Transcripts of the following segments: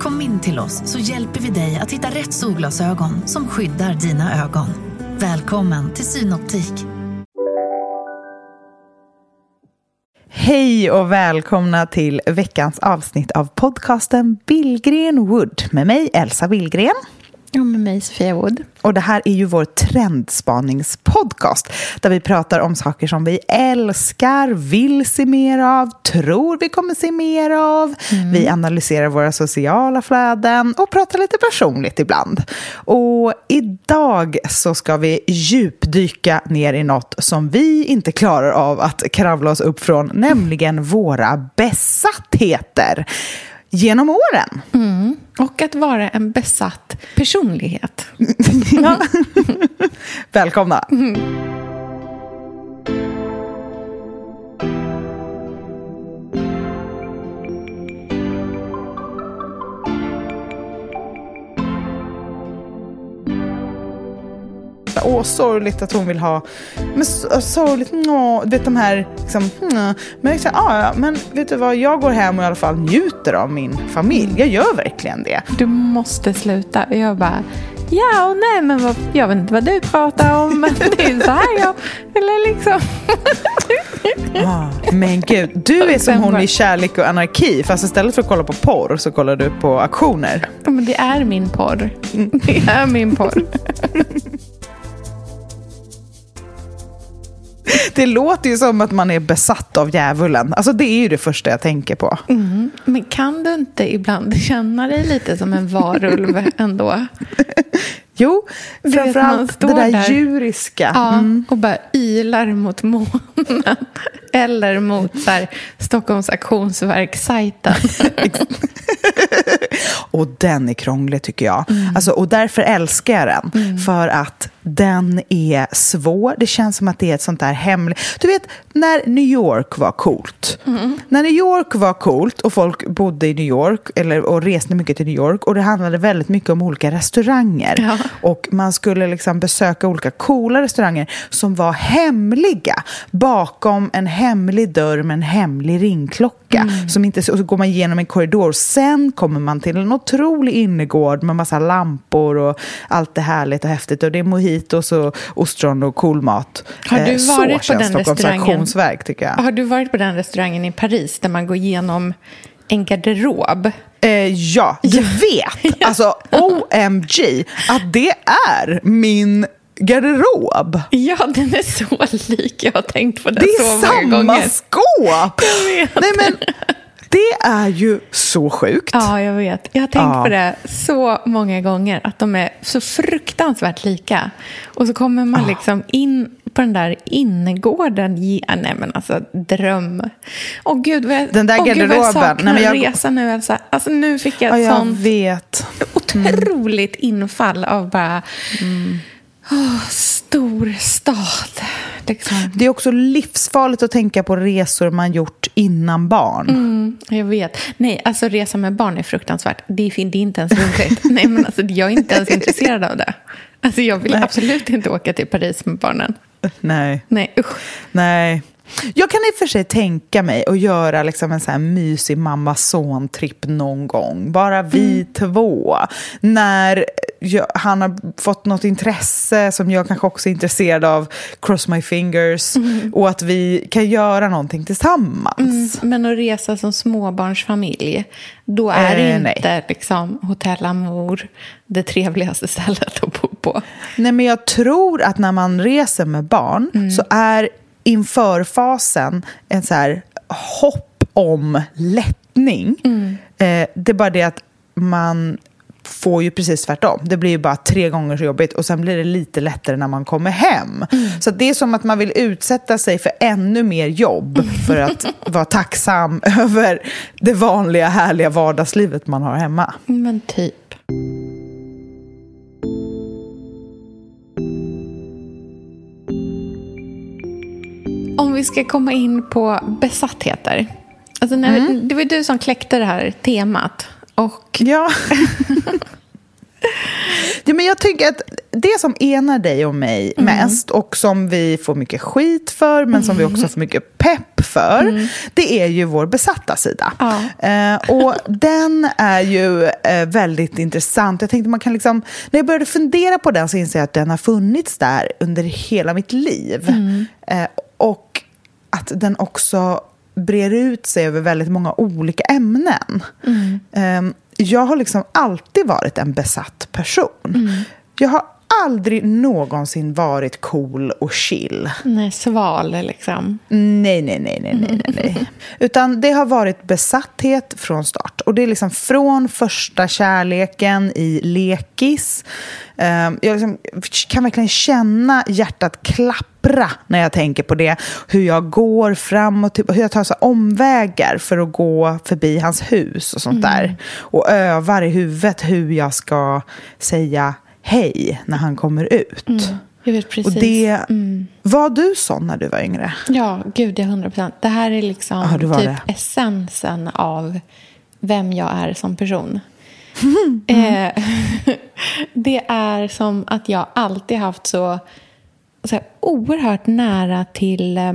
Kom in till oss så hjälper vi dig att hitta rätt solglasögon som skyddar dina ögon. Välkommen till Synoptik. Hej och välkomna till veckans avsnitt av podcasten Billgren Wood med mig Elsa Billgren. Och med mig Sofia Wood. Och det här är ju vår trendspaningspodcast där vi pratar om saker som vi älskar, vill se mer av, tror vi kommer se mer av. Mm. Vi analyserar våra sociala flöden och pratar lite personligt ibland. Och idag så ska vi djupdyka ner i något som vi inte klarar av att kravla oss upp från, nämligen våra besattheter genom åren. Mm. Och att vara en besatt personlighet. ja. Välkomna. Mm. Åh sorgligt att hon vill ha, men sorgligt, åh, vet de här, liksom, mm. men liksom, ja, men vet du vad, jag går hem och i alla fall njuter av min familj, jag gör verkligen det. Du måste sluta, jag bara, ja och nej men vad, jag vet inte vad du pratar om, men det är så här jag, eller liksom. ah, men gud, du är som hon i Kärlek och anarki, fast istället för att kolla på porr så kollar du på aktioner. Men det är min porr. Det är min porr. Det låter ju som att man är besatt av djävulen. Alltså det är ju det första jag tänker på. Mm. Men kan du inte ibland känna dig lite som en varulv ändå? Jo, framförallt det där, där djuriska. Ja, mm. och bara ylar mot månen. Eller mot så här, Stockholms auktionsverk-sajten. och den är krånglig tycker jag. Mm. Alltså, och därför älskar jag den. Mm. För att den är svår. Det känns som att det är ett sånt där hemligt... Du vet, när New York var coolt. Mm. När New York var coolt och folk bodde i New York eller, och reste mycket till New York och det handlade väldigt mycket om olika restauranger. Ja. Och man skulle liksom besöka olika coola restauranger som var hemliga bakom en hemlig dörr med en hemlig ringklocka. Mm. Som inte, och så går man igenom en korridor. Sen kommer man till en otrolig innergård med massa lampor och allt det härligt och häftigt. Och det är mojitos och ostron och cool mat. Har du eh, varit på den restaurangen? tycker jag. Har du varit på den restaurangen i Paris där man går igenom en garderob? Eh, ja, du vet, alltså OMG, att det är min garderob. Ja, den är så lik. Jag har tänkt på den så många gånger. Det är samma skåp! Nej, men, det är ju så sjukt. Ja, jag vet. Jag har tänkt ja. på det så många gånger, att de är så fruktansvärt lika. Och så kommer man liksom in på den där innergården. Ja, nej, men alltså dröm. Åh gud, vad jag, den där garderoben. Gud, vad jag saknar nej, jag... resa nu, Elsa. Alltså, nu fick jag ett ja, jag sånt vet. otroligt mm. infall av bara... Mm. Oh, stor stad. Liksom. Det är också livsfarligt att tänka på resor man gjort innan barn. Mm, jag vet. Nej, alltså resa med barn är fruktansvärt. Det är, det är inte ens roligt. Nej, men alltså, jag är inte ens intresserad av det. Alltså, jag vill Nej. absolut inte åka till Paris med barnen. Nej. Nej, usch. Nej. Jag kan i och för sig tänka mig att göra liksom en så här mysig mamma-son-tripp någon gång. Bara vi mm. två. När jag, han har fått något intresse som jag kanske också är intresserad av. Cross my fingers. Mm. Och att vi kan göra någonting tillsammans. Mm. Men att resa som småbarnsfamilj, då är eh, inte liksom, Hotell Amour det trevligaste stället att bo på. Nej, men jag tror att när man reser med barn mm. så är införfasen en så här hopp om lättning. Mm. Eh, det är bara det att man får ju precis tvärtom. Det blir ju bara tre gånger så jobbigt och sen blir det lite lättare när man kommer hem. Mm. Så det är som att man vill utsätta sig för ännu mer jobb för att vara tacksam över det vanliga härliga vardagslivet man har hemma. Men typ. Om vi ska komma in på besattheter. Alltså när, mm. Det var ju du som kläckte det här temat. Och... Ja. ja, men jag tycker att det som enar dig och mig mm. mest och som vi får mycket skit för men som vi också får mycket pepp för mm. det är ju vår besatta sida. Ja. Eh, och den är ju eh, väldigt intressant. Jag tänkte man kan liksom, när jag började fundera på den så inser jag att den har funnits där under hela mitt liv. Mm. Eh, och att den också brer ut sig över väldigt många olika ämnen. Mm. Ehm, jag har liksom alltid varit en besatt person. Mm. Jag har aldrig någonsin varit cool och chill. Nej, sval liksom. Nej, nej, nej, nej, nej, nej. Utan det har varit besatthet från start. Och det är liksom från första kärleken i lekis. Ehm, jag liksom kan verkligen känna hjärtat klappra när jag tänker på det. Hur jag går fram och typ, hur jag tar så omvägar för att gå förbi hans hus och sånt mm. där. Och övar i huvudet hur jag ska säga hej när han kommer ut. Mm, jag vet precis. Och det, mm. Var du sån när du var yngre? Ja, gud, ja, hundra procent. Det här är liksom ah, typ det. essensen av vem jag är som person. Mm. Eh, det är som att jag alltid haft så, så här, oerhört nära till eh,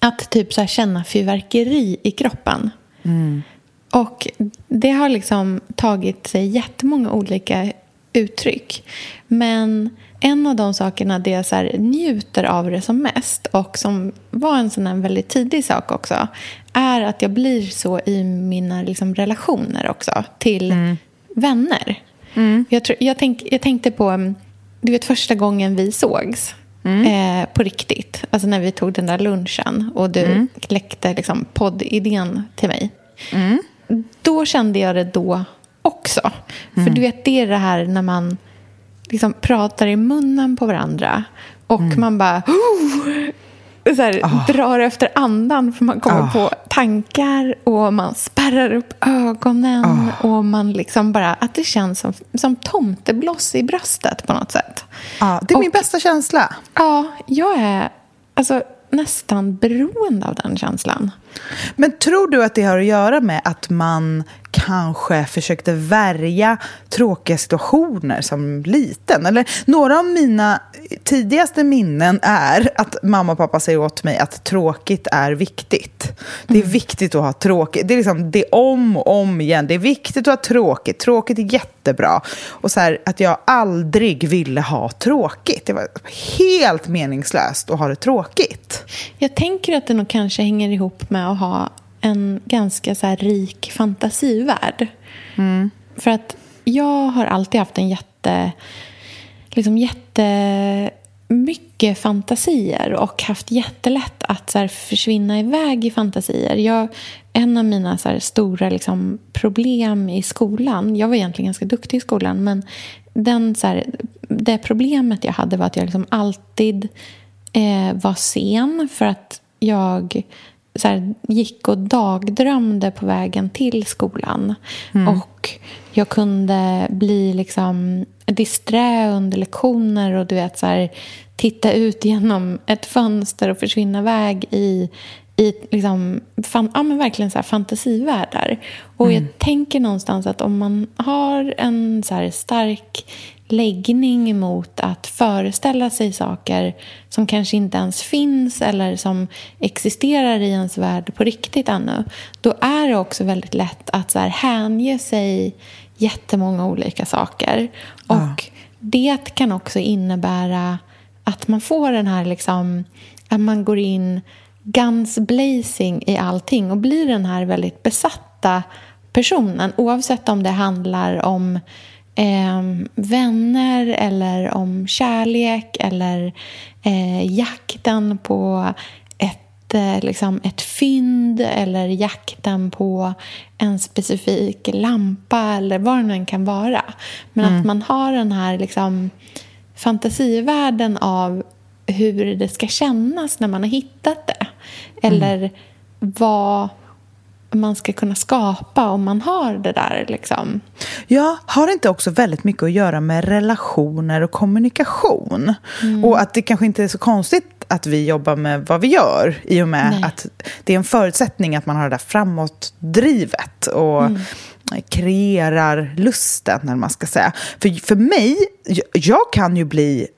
att typ så här, känna fyrverkeri i kroppen. Mm. Och det har liksom tagit sig jättemånga olika uttryck. Men en av de sakerna där jag så njuter av det som mest och som var en sån här väldigt tidig sak också är att jag blir så i mina liksom, relationer också till mm. vänner. Mm. Jag, tror, jag, tänk, jag tänkte på mm, du vet, första gången vi sågs mm. eh, på riktigt. Alltså när vi tog den där lunchen och du mm. kläckte liksom, poddidén till mig. Mm. Då kände jag det då också. Mm. För du vet, det är det här när man liksom pratar i munnen på varandra och mm. man bara så här, oh. drar efter andan för man kommer oh. på tankar och man spärrar upp ögonen oh. och man liksom bara, att det känns som, som tomtebloss i bröstet på något sätt. Ja, det är och, min bästa känsla. Ja, jag är alltså nästan beroende av den känslan. Men tror du att det har att göra med att man kanske försökte värja tråkiga situationer som liten? Eller några av mina tidigaste minnen är att mamma och pappa säger åt mig att tråkigt är viktigt. Det är mm. viktigt att ha tråkigt. Det är liksom det är om och om igen. Det är viktigt att ha tråkigt. Tråkigt är jättebra. Och så här, att jag aldrig ville ha tråkigt. Det var helt meningslöst att ha det tråkigt. Jag tänker att det nog kanske hänger ihop med att ha en ganska så rik fantasivärld. Mm. För att jag har alltid haft en jätte... Liksom jättemycket fantasier och haft jättelätt att så här, försvinna iväg i fantasier. Jag, en av mina så här, stora liksom, problem i skolan... Jag var egentligen ganska duktig i skolan, men den, så här, det problemet jag hade var att jag liksom alltid eh, var sen för att jag så här, gick och dagdrömde på vägen till skolan. Mm. Och jag kunde bli liksom disträ under lektioner och du vet så här, titta ut genom ett fönster och försvinna iväg i, i liksom, fan, ja, men verkligen så här fantasivärldar. Och mm. jag tänker någonstans att om man har en så stark läggning mot att föreställa sig saker som kanske inte ens finns eller som existerar i ens värld på riktigt ännu, då är det också väldigt lätt att så här hänge sig jättemånga olika saker. Ja. Och det kan också innebära att man får den här liksom, att man går in guns blazing i allting och blir den här väldigt besatta personen oavsett om det handlar om eh, vänner eller om kärlek eller eh, jakten på ett, eh, liksom ett fynd eller jakten på en specifik lampa eller vad det nu än kan vara. Men mm. att man har den här liksom, fantasivärlden av hur det ska kännas när man har hittat det. Eller mm. vad man ska kunna skapa om man har det där. Liksom. Ja, har det inte också väldigt mycket att göra med relationer och kommunikation? Mm. Och att det kanske inte är så konstigt att vi jobbar med vad vi gör i och med Nej. att det är en förutsättning att man har det där framåtdrivet och Mm. kreerar lusten, eller man ska säga. För, för mig, jag, jag kan ju bli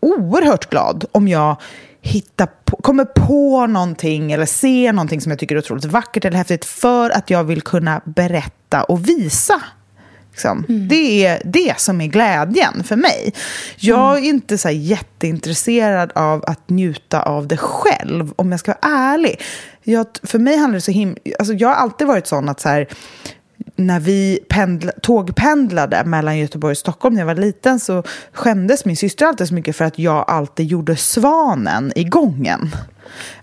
oerhört glad om jag hittar på, kommer på någonting eller ser någonting som jag tycker är otroligt vackert eller häftigt för att jag vill kunna berätta och visa Liksom. Det är det som är glädjen för mig. Jag är inte så jätteintresserad av att njuta av det själv, om jag ska vara ärlig. Jag, för mig handlar det så himla... Alltså jag har alltid varit sån att så här, när vi pendla, tågpendlade mellan Göteborg och Stockholm när jag var liten så skämdes min syster alltid så mycket för att jag alltid gjorde svanen i gången.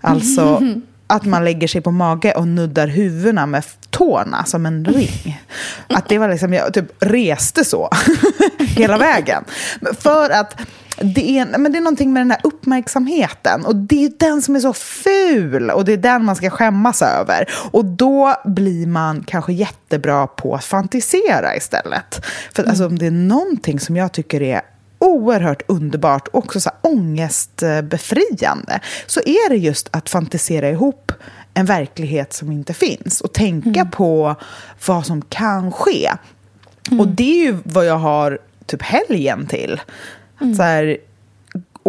Alltså att man lägger sig på mage och nuddar huvudena med tårna som en ring. Att det var liksom, jag typ reste så hela vägen. För att det är, men det är någonting med den här uppmärksamheten och det är den som är så ful och det är den man ska skämmas över. Och då blir man kanske jättebra på att fantisera istället. För alltså, om det är någonting som jag tycker är oerhört underbart och också så här ångestbefriande så är det just att fantisera ihop en verklighet som inte finns och tänka på vad som kan ske. Och det är ju vad jag har typ helgen till. Att så här,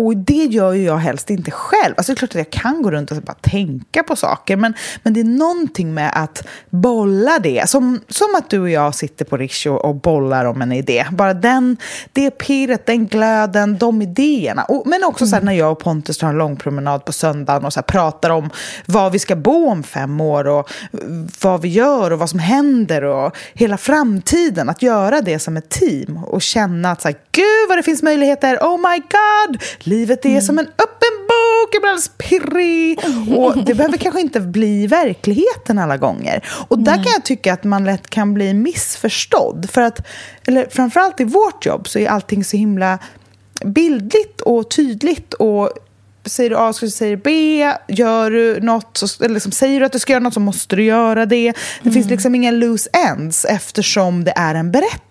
och det gör ju jag helst inte själv. Alltså det är klart att jag kan gå runt och bara tänka på saker, men, men det är någonting med att bolla det. Som, som att du och jag sitter på Rish och, och bollar om en idé. Bara den, det pirret, den glöden, de idéerna. Och, men också så här, när jag och Pontus tar en lång promenad på söndagen och så här, pratar om vad vi ska bo om fem år och vad vi gör och vad som händer och hela framtiden. Att göra det som ett team och känna att så här, gud vad det finns möjligheter, oh my god, livet är som en öppen bok, alldeles pirrig. Och det behöver kanske inte bli verkligheten alla gånger. Och där kan jag tycka att man lätt kan bli missförstådd. För att, eller framförallt i vårt jobb så är allting så himla bildligt och tydligt och Säger du A så säger du B. Gör du något, så, eller liksom, säger du att du ska göra något så måste du göra det. Det finns liksom inga loose ends eftersom det är en berättelse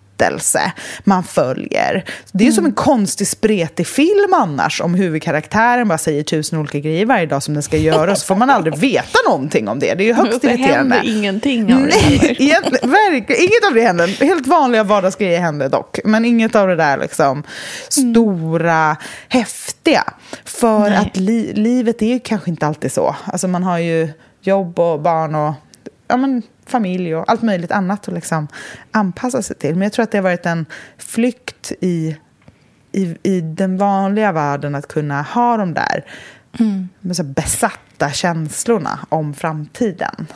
man följer. Det är ju som en konstig spretig film annars om huvudkaraktären bara säger tusen olika grejer varje dag som den ska göra så får man aldrig veta någonting om det. Det är ju högst det irriterande. händer ingenting av det Nej, verkligen, inget av det händer. Helt vanliga vardagsgrejer händer dock. Men inget av det där liksom stora, häftiga. För Nej. att li, livet är ju kanske inte alltid så. Alltså man har ju jobb och barn och ja, men, familj och allt möjligt annat att liksom anpassa sig till. Men jag tror att det har varit en flykt i, i, i den vanliga världen att kunna ha de där med så besatta känslorna om framtiden.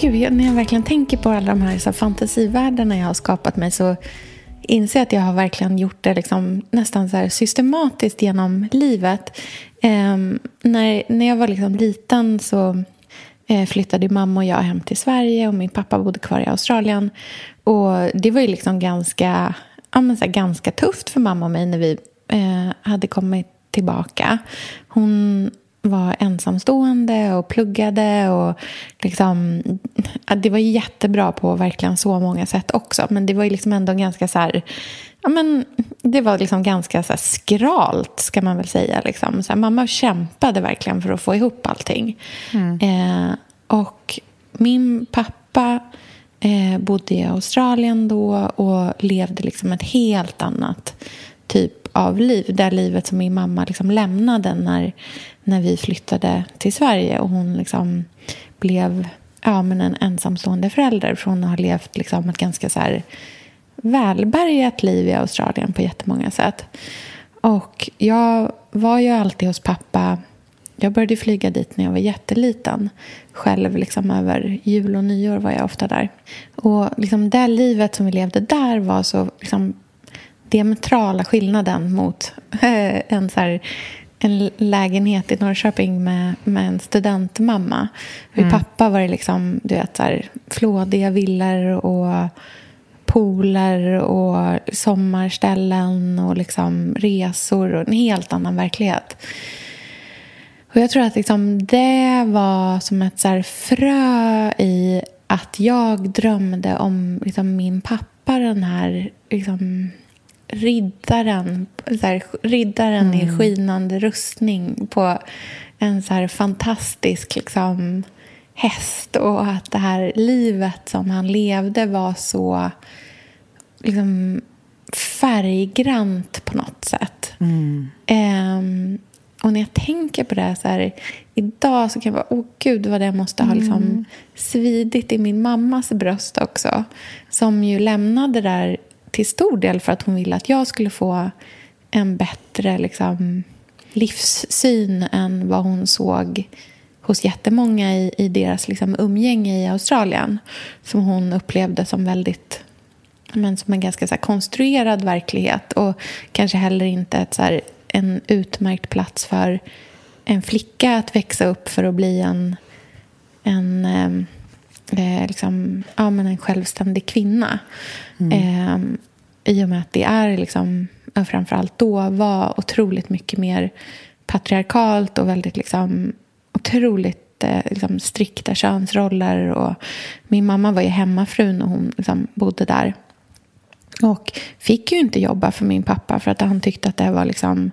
Gud, jag, när jag verkligen tänker på alla de här, så här fantasivärldarna jag har skapat mig så Inse att jag har verkligen gjort det liksom, nästan så här systematiskt genom livet. Eh, när, när jag var liksom liten så eh, flyttade mamma och jag hem till Sverige och min pappa bodde kvar i Australien. Och Det var ju liksom ganska, ja, men så här, ganska tufft för mamma och mig när vi eh, hade kommit tillbaka. Hon var ensamstående och pluggade. och liksom, Det var jättebra på verkligen så många sätt också. Men det var ju liksom ändå ganska så här... Ja, men det var liksom ganska så skralt, ska man väl säga. Liksom. Så här, mamma kämpade verkligen för att få ihop allting. Eh, och min pappa eh, bodde i Australien då och levde liksom ett helt annat typ av liv. Det livet som min mamma liksom lämnade när, när vi flyttade till Sverige. Och hon liksom blev ja, men en ensamstående förälder från att ha levt liksom ett ganska så här välbärgat liv i Australien på jättemånga sätt. Och jag var ju alltid hos pappa. Jag började flyga dit när jag var jätteliten. Själv liksom över jul och nyår var jag ofta där. Och liksom det livet som vi levde där var så liksom diametrala skillnaden mot eh, en, så här, en lägenhet i Norrköping med, med en studentmamma. För Mm. pappa var det liksom, du vet, så här, flådiga villor och pooler och sommarställen och liksom resor och en helt annan verklighet. Och jag tror att liksom det var som ett så frö i att jag drömde om liksom min pappa, den här liksom, riddaren, så här, riddaren mm. i skinande rustning på en så här fantastisk liksom, häst och att det här livet som han levde var så liksom, färggrant på något sätt. Mm. Um, och när jag tänker på det så här, idag så kan jag vara, åh gud vad det måste ha liksom mm. svidit i min mammas bröst också. Som ju lämnade där till stor del för att hon ville att jag skulle få en bättre liksom, livssyn än vad hon såg hos jättemånga i, i deras liksom, umgänge i Australien. Som hon upplevde som väldigt men som en ganska så här, konstruerad verklighet och kanske heller inte ett, så här, en utmärkt plats för en flicka att växa upp för att bli en, en, ehm, eh, liksom, ja, men en självständig kvinna. Mm. Eh, I och med att det är liksom, framförallt då var otroligt mycket mer patriarkalt och väldigt liksom, otroligt eh, liksom, strikta könsroller. Och min mamma var ju hemmafru när hon liksom, bodde där. Och fick ju inte jobba för min pappa för att han tyckte att det var liksom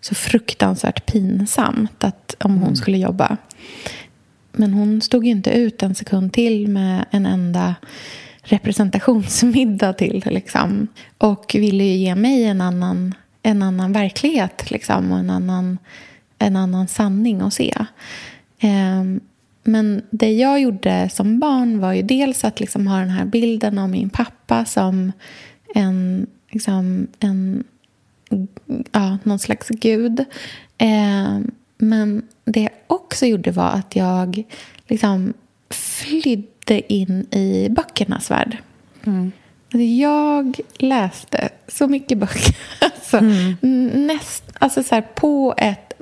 så fruktansvärt pinsamt att, om hon mm. skulle jobba. Men hon stod ju inte ut en sekund till med en enda representationsmiddag till. Liksom. Och ville ju ge mig en annan, en annan verklighet liksom, och en annan, en annan sanning att se. Um, men det jag gjorde som barn var ju dels att liksom ha den här bilden av min pappa som en, liksom, en ja, någon slags gud. Um, men det jag också gjorde var att jag liksom flydde in i böckernas värld. Mm. Jag läste så mycket böcker. Alltså, mm. näst, alltså så här, på ett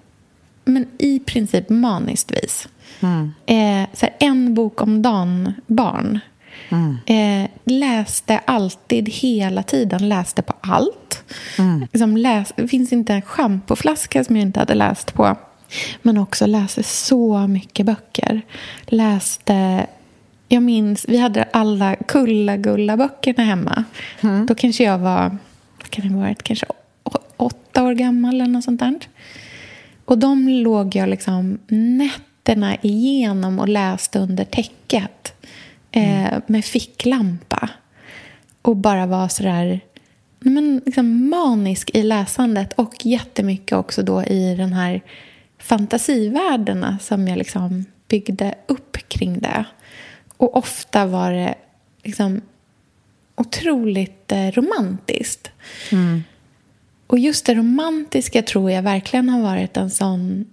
men i princip maniskt vis. Mm. Eh, så här, en bok om dagen barn. Mm. Eh, läste alltid, hela tiden, läste på allt. Mm. Liksom läs, det finns inte en schampoflaska som jag inte hade läst på. Men också läste så mycket böcker. Läste... Jag minns, vi hade alla Kulla-Gulla-böckerna hemma. Mm. Då kanske jag var, vad kan det ha varit, kanske åtta år gammal eller något sånt där. Och de låg jag liksom nätterna igenom och läste under täcket eh, med ficklampa och bara var sådär men liksom manisk i läsandet och jättemycket också då i den här fantasivärldarna som jag liksom byggde upp kring det. Och ofta var det liksom otroligt eh, romantiskt. Mm. Och just det romantiska tror jag verkligen har varit en sån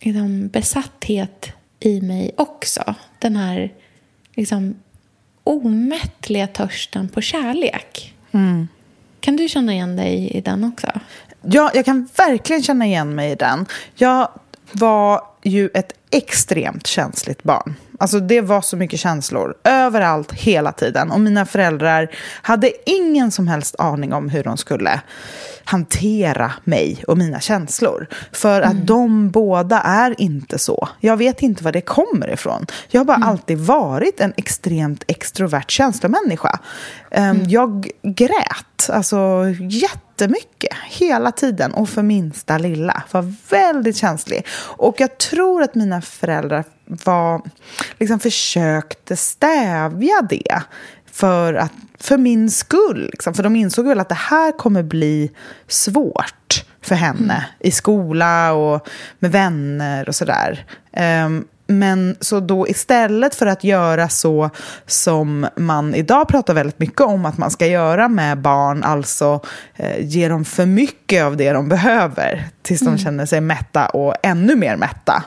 liksom, besatthet i mig också. Den här liksom, omättliga törsten på kärlek. Mm. Kan du känna igen dig i den också? Ja, jag kan verkligen känna igen mig i den. Jag var ju ett extremt känsligt barn. Alltså det var så mycket känslor överallt, hela tiden. Och mina föräldrar hade ingen som helst aning om hur de skulle hantera mig och mina känslor. För att mm. de båda är inte så. Jag vet inte var det kommer ifrån. Jag har bara mm. alltid varit en extremt extrovert känslomänniska. Um, mm. Jag grät, alltså jättemycket, hela tiden. Och för minsta lilla. Var väldigt känslig. Och jag tror att mina föräldrar var, liksom försökte stävja det för, att, för min skull. Liksom. För de insåg väl att det här kommer bli svårt för henne mm. i skola och med vänner och sådär. Um, men så då istället för att göra så som man idag pratar väldigt mycket om att man ska göra med barn, alltså eh, ge dem för mycket av det de behöver tills mm. de känner sig mätta och ännu mer mätta,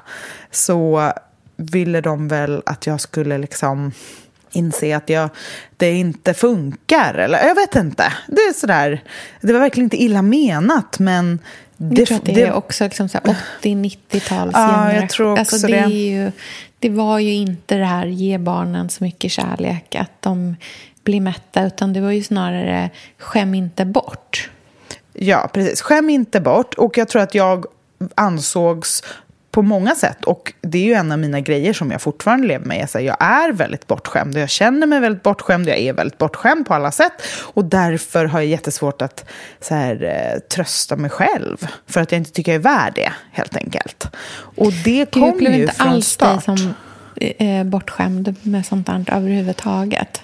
så ville de väl att jag skulle liksom inse att jag, det inte funkar. Eller jag vet inte. Det är sådär, det var verkligen inte illa menat, men... Det, jag tror att det, det är också liksom 80-90-tals Ja, jag tror också alltså, det. Är ju, det var ju inte det här ge barnen så mycket kärlek, att de blir mätta, utan det var ju snarare skäm inte bort. Ja, precis. Skäm inte bort. Och jag tror att jag ansågs på många sätt. Och det är ju en av mina grejer som jag fortfarande lever med. Jag, jag är väldigt bortskämd jag känner mig väldigt bortskämd. Jag är väldigt bortskämd på alla sätt. Och därför har jag jättesvårt att så här, eh, trösta mig själv. För att jag inte tycker jag är värd det, helt enkelt. Och det kommer ju inte från alls start. dig som eh, bortskämd med sånt där överhuvudtaget.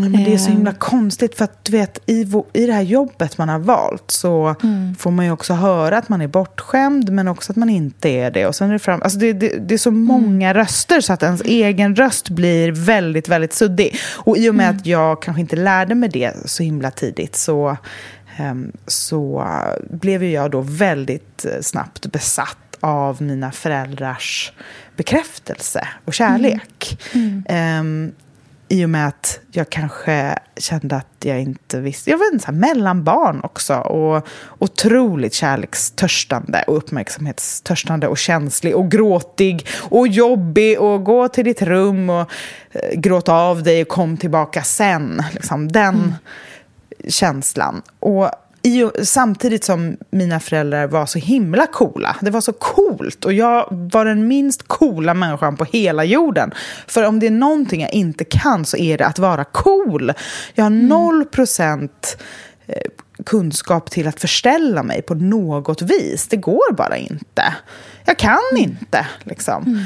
Men det är så himla eh. konstigt för att du vet i, i det här jobbet man har valt så mm. får man ju också höra att man är bortskämd men också att man inte är det. Och sen är det, fram, alltså det, det, det är så mm. många röster så att ens egen röst blir väldigt, väldigt suddig. Och i och med mm. att jag kanske inte lärde mig det så himla tidigt så, um, så blev jag då väldigt eh, snabbt besatt av mina föräldrars bekräftelse och kärlek. Mm. Um, i och med att jag kanske kände att jag inte visste. Jag var en sån mellanbarn också. Och otroligt kärlekstörstande och uppmärksamhetstörstande och känslig och gråtig och jobbig och gå till ditt rum och eh, gråta av dig och kom tillbaka sen. Liksom, den mm. känslan. Och i, samtidigt som mina föräldrar var så himla coola. Det var så coolt och jag var den minst coola människan på hela jorden. För om det är någonting jag inte kan så är det att vara cool. Jag har mm. noll procent eh, kunskap till att förställa mig på något vis. Det går bara inte. Jag kan mm. inte. Liksom. Mm.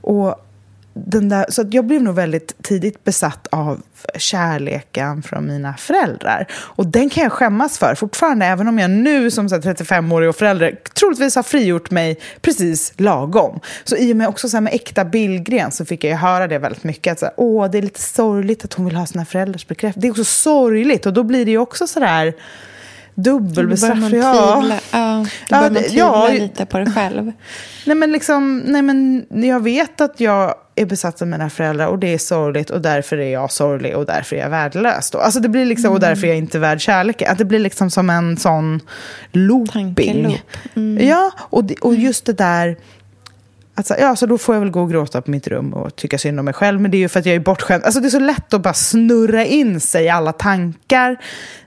Och den där, så jag blev nog väldigt tidigt besatt av kärleken från mina föräldrar. Och den kan jag skämmas för fortfarande, även om jag nu som 35-årig och förälder troligtvis har frigjort mig precis lagom. Så i och med också så med äkta Billgren så fick jag ju höra det väldigt mycket. Att så här, Åh, det är lite sorgligt att hon vill ha sina föräldrars bekräftelse. Det är också sorgligt och då blir det ju också sådär dubbelbestraffning. Ja. Ja, då börjar man tvivla ja, lite på dig själv. Nej men, liksom, nej men jag vet att jag är besatt av mina föräldrar och det är sorgligt och därför är jag sorglig och därför är jag värdelös. Då. Alltså det blir liksom, mm. Och därför är jag inte värd kärlek. Att det blir liksom som en sån looping. Mm. Ja, och, och just det där Alltså, ja, så då får jag väl gå och gråta på mitt rum och tycka synd om mig själv. Men det är ju för att jag är bortskämd. Alltså, det är så lätt att bara snurra in sig i alla tankar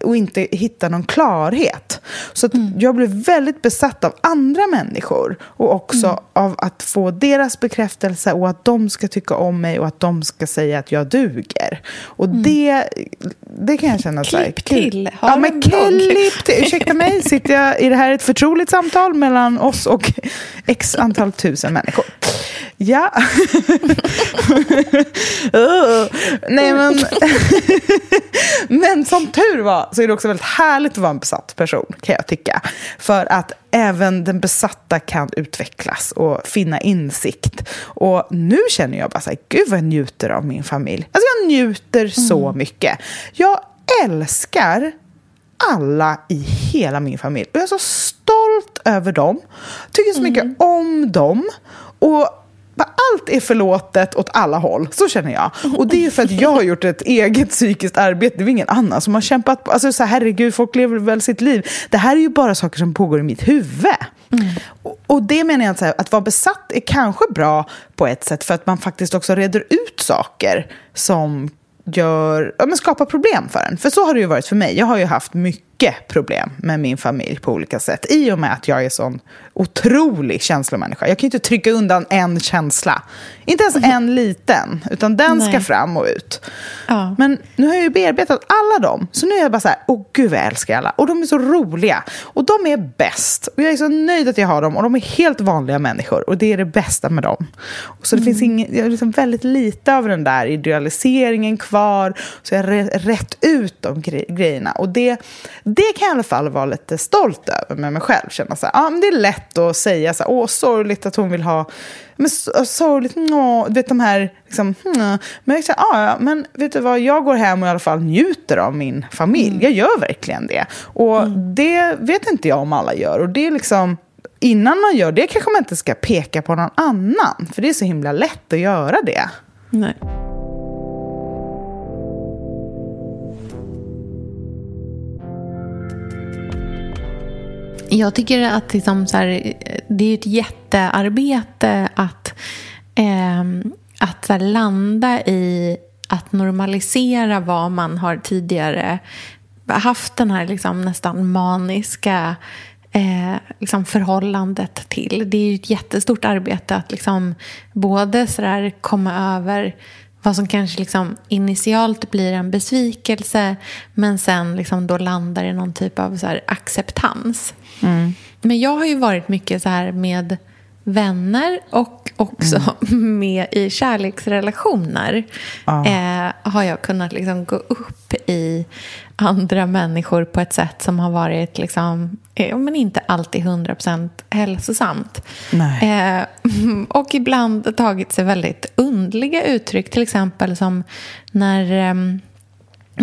och inte hitta någon klarhet. Så mm. jag blev väldigt besatt av andra människor och också mm. av att få deras bekräftelse och att de ska tycka om mig och att de ska säga att jag duger. Och mm. det, det kan jag känna så här, Klipp till. Har ja, men klipp till. Ursäkta mig, sitter jag, är det här ett förtroligt samtal mellan oss och x antal tusen människor? Ja. uh. Nej, men... men som tur var så är det också väldigt härligt att vara en besatt person, kan jag tycka. För att även den besatta kan utvecklas och finna insikt. Och nu känner jag bara så här, gud vad jag njuter av min familj. Alltså jag njuter mm. så mycket. Jag älskar alla i hela min familj. Och jag är så stolt över dem. Tycker så mycket mm. om dem. Och allt är förlåtet åt alla håll. Så känner jag. Och det är för att jag har gjort ett eget psykiskt arbete. Det är ingen annan som har kämpat. På. Alltså så här, herregud, folk lever väl sitt liv. Det här är ju bara saker som pågår i mitt huvud. Mm. Och, och, det menar jag att, här, att vara besatt är kanske bra på ett sätt för att man faktiskt också reder ut saker som gör, ja, men skapar problem för en. För så har det ju varit för mig. Jag har ju haft mycket problem med min familj på olika sätt. I och med att jag är sån otrolig känslomänniska. Jag kan inte trycka undan en känsla. Inte ens mm. en liten, utan den Nej. ska fram och ut. Ja. Men nu har jag ju bearbetat alla dem. Så nu är jag bara så här, åh gud vad jag älskar alla. Och de är så roliga. Och de är bäst. Och jag är så nöjd att jag har dem. Och de är helt vanliga människor. Och det är det bästa med dem. Och så det mm. finns ingen, jag har liksom väldigt lite av den där idealiseringen kvar. Så jag har rätt ut de gre grejerna. Och det, det kan jag i alla fall vara lite stolt över med mig själv. Känna så här, ja men det är lätt att säga så här, åh sorgligt att hon vill ha, men sorgligt, åh, vet de här, liksom, hmm. men jag säger, ja, men vet du vad, jag går hem och i alla fall njuter av min familj, mm. jag gör verkligen det. Och mm. det vet inte jag om alla gör, och det är liksom, innan man gör det kanske man inte ska peka på någon annan, för det är så himla lätt att göra det. Nej. Jag tycker att liksom så här, det är ett jättearbete att, eh, att här, landa i att normalisera vad man har tidigare haft den här liksom nästan maniska eh, liksom förhållandet till. Det är ju ett jättestort arbete att liksom både sådär komma över vad som kanske liksom initialt blir en besvikelse men sen liksom då landar i någon typ av så acceptans. Mm. Men jag har ju varit mycket så här med vänner och också mm. med i kärleksrelationer ah. eh, har jag kunnat liksom gå upp i andra människor på ett sätt som har varit liksom, eh, men inte alltid 100% hälsosamt. Eh, och ibland tagit sig väldigt undliga uttryck, till exempel som när eh,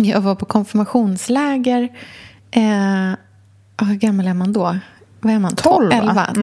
jag var på konfirmationsläger. Eh, hur gammal är man då? Vad är man? 12, 11.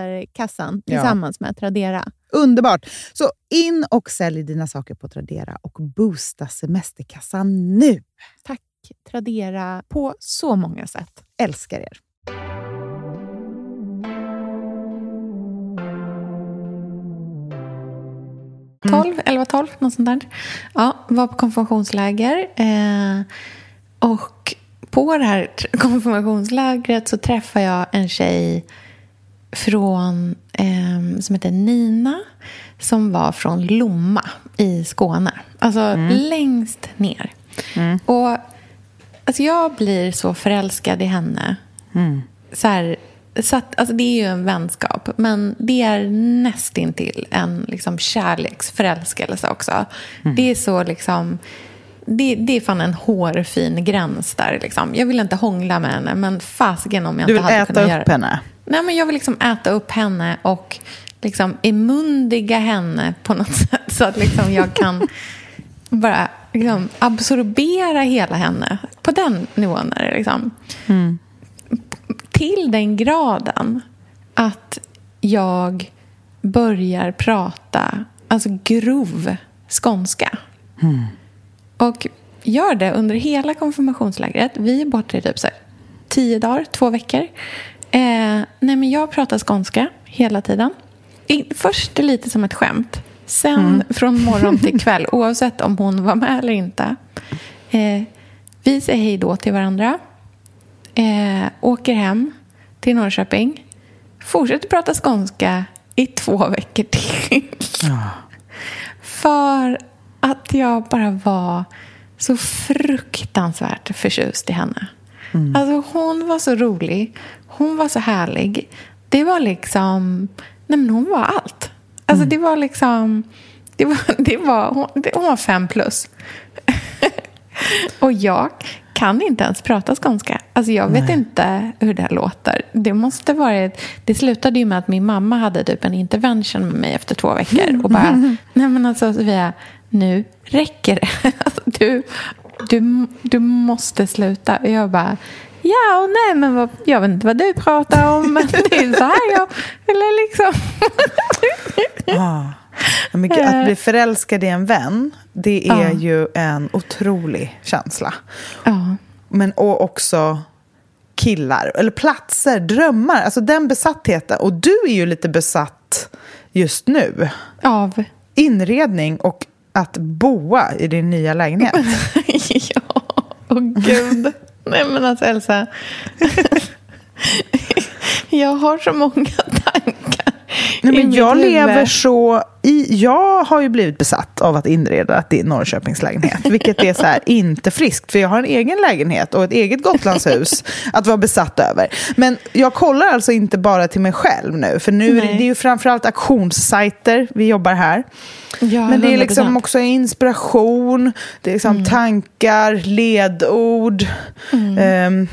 tillsammans ja. med Tradera. Underbart! Så in och sälj dina saker på Tradera och boosta semesterkassan nu! Tack Tradera på så många sätt. Älskar er! Mm. 12, 11, 12, något sånt där. Ja, var på konfirmationsläger. Eh, och på det här konfirmationslägret så träffade jag en tjej från, eh, som heter Nina som var från Lomma i Skåne. Alltså mm. längst ner. Mm. Och alltså Jag blir så förälskad i henne. Mm. Så, här, så att, alltså det är ju en vänskap, men det är nästintill en liksom, kärleksförälskelse också. Mm. Det är så liksom... Det, det, är fan en hårfin gräns där. Liksom. Jag vill inte hångla med henne, men fasiken om jag inte hade kunnat göra det. Du vill äta upp henne? Nej, men jag vill liksom äta upp henne och liksom emundiga henne på något sätt så att liksom jag kan bara liksom absorbera hela henne. På den nivån är det. Liksom. Mm. Till den graden att jag börjar prata alltså grov skånska. Mm. Och gör det under hela konfirmationslägret. Vi är borta i typ så här, tio dagar, två veckor. Eh, nej, men jag pratar skånska hela tiden. Först lite som ett skämt. Sen mm. från morgon till kväll, oavsett om hon var med eller inte. Eh, vi säger hej då till varandra. Eh, åker hem till Norrköping. Fortsätter prata skånska i två veckor till. Ja. För att jag bara var så fruktansvärt förtjust i henne. Mm. Alltså hon var så rolig. Hon var så härlig. Det var liksom... Nej men hon var allt. Alltså mm. det var liksom... Det var, det var, hon, det, hon var fem plus. och jag kan inte ens prata skånska. Alltså jag vet inte hur det här låter. Det måste varit... Det slutade ju med att min mamma hade typ en intervention med mig efter två veckor. Och bara, nej men alltså Sofia, nu räcker det. Alltså, du, du, du måste sluta. Och jag bara, Ja och nej, men vad, jag vet inte vad du pratar om, men det är så här jag... Eller liksom... ah. Att bli förälskad i en vän, det är ja. ju en otrolig känsla. Ja. Men och också killar, eller platser, drömmar. Alltså den besattheten. Och du är ju lite besatt just nu. Av? Inredning och att boa i din nya lägenhet. ja, åh oh, gud. Nej men alltså Elsa. jag har så många. Nej, men jag lever så i, jag har ju blivit besatt av att inreda din Norrköpingslägenhet, vilket är så här, inte friskt, för jag har en egen lägenhet och ett eget Gotlandshus att vara besatt över. Men jag kollar alltså inte bara till mig själv nu, för nu är det, det är ju framförallt auktionssajter vi jobbar här. Ja, Men det är liksom också inspiration, det är liksom mm. tankar, ledord. Mm. Um,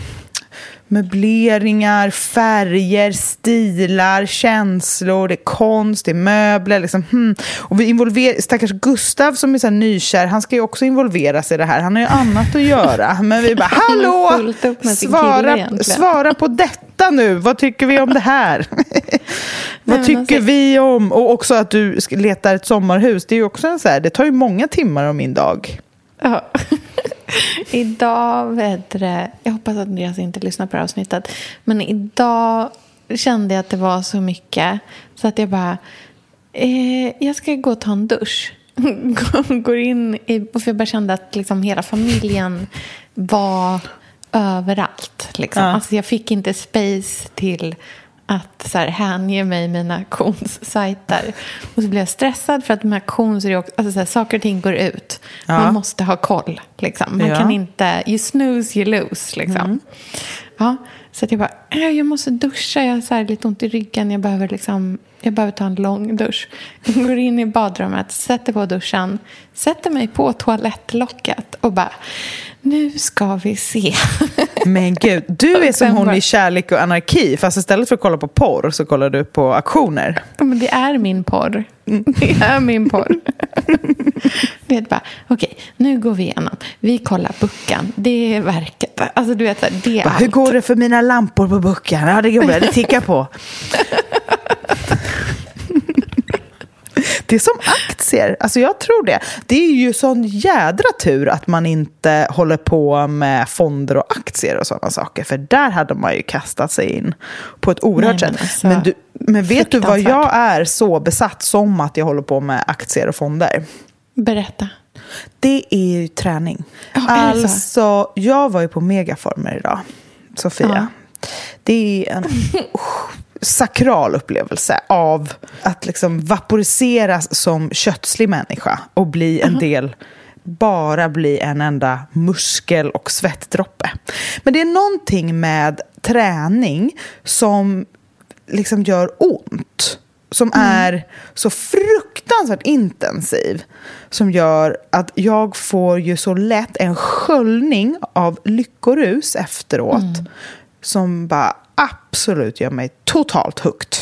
möbleringar, färger, stilar, känslor, det är konst, det är möbler. Liksom. Hmm. Och vi involverar, stackars Gustav som är så nykär, han ska ju också involveras i det här. Han har ju annat att göra. Men vi bara, hallå! Svara, svara på detta nu. Vad tycker vi om det här? Vad tycker alltså... vi om... Och också att du letar ett sommarhus. Det är ju också en så här, det tar ju många timmar av min dag. Ja. idag, det, jag hoppas att Andreas inte lyssnar på det här avsnittet, men idag kände jag att det var så mycket så att jag bara, eh, jag ska gå och ta en dusch. Går in i, för jag bara kände att liksom hela familjen var överallt. Liksom. Ja. Alltså jag fick inte space till att så här, hänge mig mina auktionssajter. Och så blir jag stressad för att med auktions är alltså, så här, saker och ting går ut. Ja. Man måste ha koll. Liksom. Man ja. kan inte, you snooze, you lose. Liksom. Mm. Ja, så att jag bara, äh, jag måste duscha, jag har så här, lite ont i ryggen, jag behöver, liksom, jag behöver ta en lång dusch. Jag går in i badrummet, sätter på duschen, sätter mig på toalettlocket och bara, nu ska vi se. Men gud, du är som hon i Kärlek och anarki. Fast istället för att kolla på porr så kollar du på aktioner. Men det är min porr. Mm. Det är min porr. Du vet bara, okej, okay, nu går vi igenom. Vi kollar buckan. Det är verket. Alltså du vet, det är bara, allt. Hur går det för mina lampor på buckan? Ja, det går bra. Det tickar på. Det är som aktier. Alltså jag tror det. Det är ju sån jädra tur att man inte håller på med fonder och aktier och sådana saker. För där hade man ju kastat sig in på ett oerhört sätt. Men, alltså, men, du, men vet du vad jag är så besatt som att jag håller på med aktier och fonder? Berätta. Det är ju träning. Oh, alltså, jag var ju på Megaformer idag, Sofia. Ja. Det är en sakral upplevelse av att liksom vaporiseras som kötslig människa och bli en del bara bli en enda muskel och svettdroppe. Men det är någonting med träning som liksom gör ont. Som mm. är så fruktansvärt intensiv. Som gör att jag får ju så lätt en sköljning av lyckorus efteråt. Mm. Som bara absolut gör mig totalt hooked.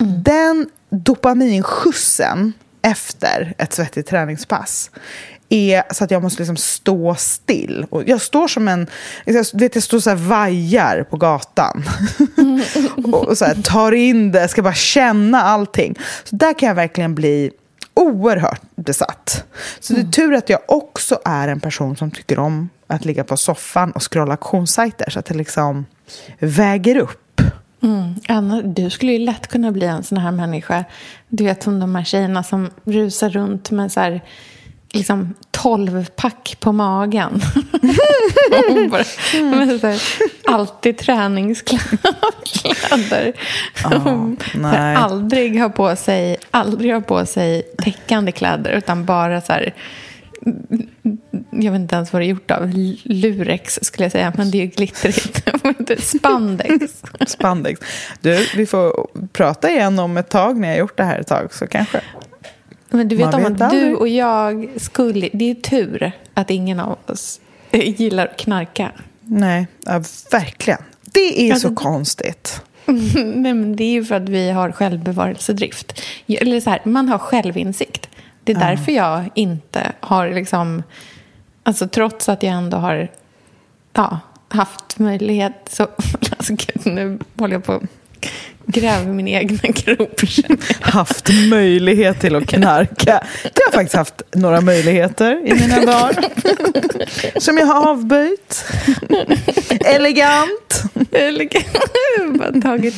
Mm. Den dopaminskjutsen efter ett svettigt träningspass är så att jag måste liksom stå still. Och jag står som en... Jag, vet, jag står så här vajar på gatan. Mm. och så här, tar in det, ska bara känna allting. Så där kan jag verkligen bli oerhört besatt. Så det är mm. tur att jag också är en person som tycker om att ligga på soffan och scrolla auktionssajter. Så att det liksom väger upp. Mm. Anna, du skulle ju lätt kunna bli en sån här människa. Du vet som de här tjejerna som rusar runt med så här, liksom 12 pack på magen. bara, så här, alltid träningskläder. Oh, aldrig ha på sig, aldrig ha på sig täckande kläder utan bara så här jag vet inte ens vad det är gjort av. Lurex skulle jag säga, men det är ju glittrigt. Spandex. Spandex. Du, vi får prata igen om ett tag när jag har gjort det här ett tag, så kanske. Men du vet Man om vet att du och jag skulle... Det är tur att ingen av oss gillar att knarka. Nej, ja, verkligen. Det är alltså, så konstigt. Nej, men det är ju för att vi har självbevarelsedrift. Eller så här, man har självinsikt. Det är ja. därför jag inte har, liksom, alltså trots att jag ändå har ja, haft möjlighet så, alltså, nu håller jag på att gräva min egna grop. haft möjlighet till att knarka. Det har faktiskt haft några möjligheter i mina dagar. Som jag har avböjt. Elegant. Elegant. Jag har bara tagit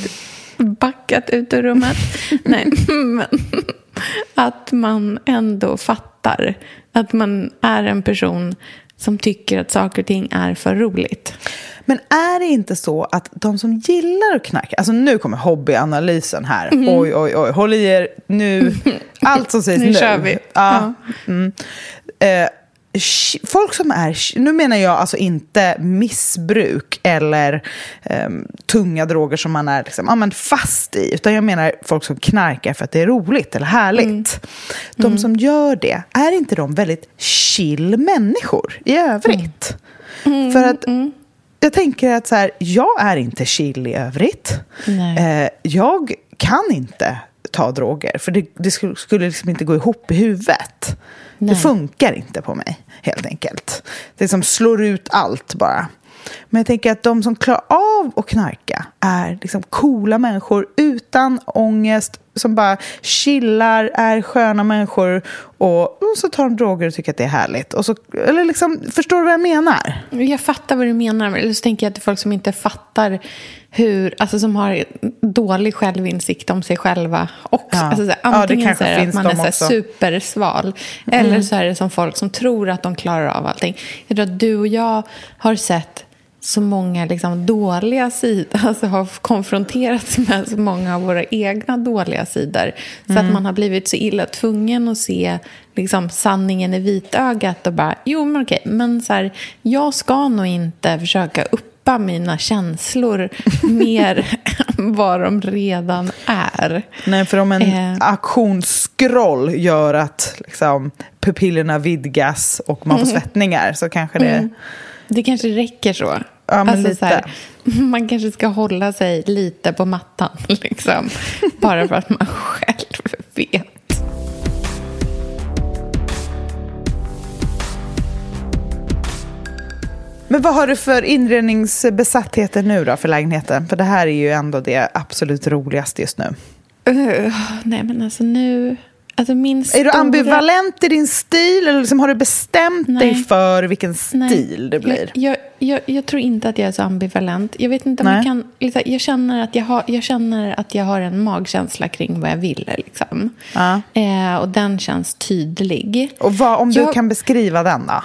backat ut ur rummet. Nej, men att man ändå fattar att man är en person som tycker att saker och ting är för roligt. Men är det inte så att de som gillar att knarka, alltså nu kommer hobbyanalysen här, mm. oj oj oj, håll i er nu, allt som sägs nu. Nu kör vi. Ja. Mm. Eh, folk som är, nu menar jag alltså inte missbruk eller um, tunga droger som man är liksom, men fast i, utan jag menar folk som knarkar för att det är roligt eller härligt. Mm. De mm. som gör det, är inte de väldigt chill människor i övrigt? Mm. För att mm. jag tänker att så här, jag är inte chill i övrigt. Eh, jag kan inte ta droger, för det, det skulle, liksom inte gå ihop i huvudet. Nej. Det funkar inte på mig, helt enkelt. Det som slår ut allt bara. Men jag tänker att de som klarar av att knarka är liksom coola människor utan ångest, som bara chillar, är sköna människor och, och så tar de droger och tycker att det är härligt. Och så, eller liksom, förstår du vad jag menar? Jag fattar vad du menar, eller så tänker jag att det är folk som inte fattar hur, alltså som har dålig självinsikt om sig själva också. Ja. Alltså, så, antingen ja, så är det att man är så supersval, mm. eller så är det som folk som tror att de klarar av allting. Jag tror att du och jag har sett så många liksom, dåliga sidor, alltså har konfronterats med så många av våra egna dåliga sidor. Så mm. att man har blivit så illa tvungen att se liksom, sanningen i vitögat och bara, jo men okej, men så här, jag ska nog inte försöka uppa mina känslor mer än vad de redan är. Nej, för om en eh. aktionsskroll gör att liksom, pupillerna vidgas och man får mm. svettningar så kanske det... Mm. Det kanske räcker så. Ja, alltså, lite. Här, man kanske ska hålla sig lite på mattan, liksom. bara för att man själv vet. Men vad har du för inredningsbesattheter nu då för lägenheten? För det här är ju ändå det absolut roligaste just nu. Uh, nej men alltså nu... Alltså stora... Är du ambivalent i din stil eller liksom har du bestämt Nej. dig för vilken stil Nej. det blir? Jag, jag, jag, tror inte att jag är så ambivalent. Jag vet inte om jag kan... Liksom, jag, känner att jag, har, jag känner att jag har en magkänsla kring vad jag vill. Liksom. Ja. Eh, och den känns tydlig. Och vad, om jag, du kan beskriva den då?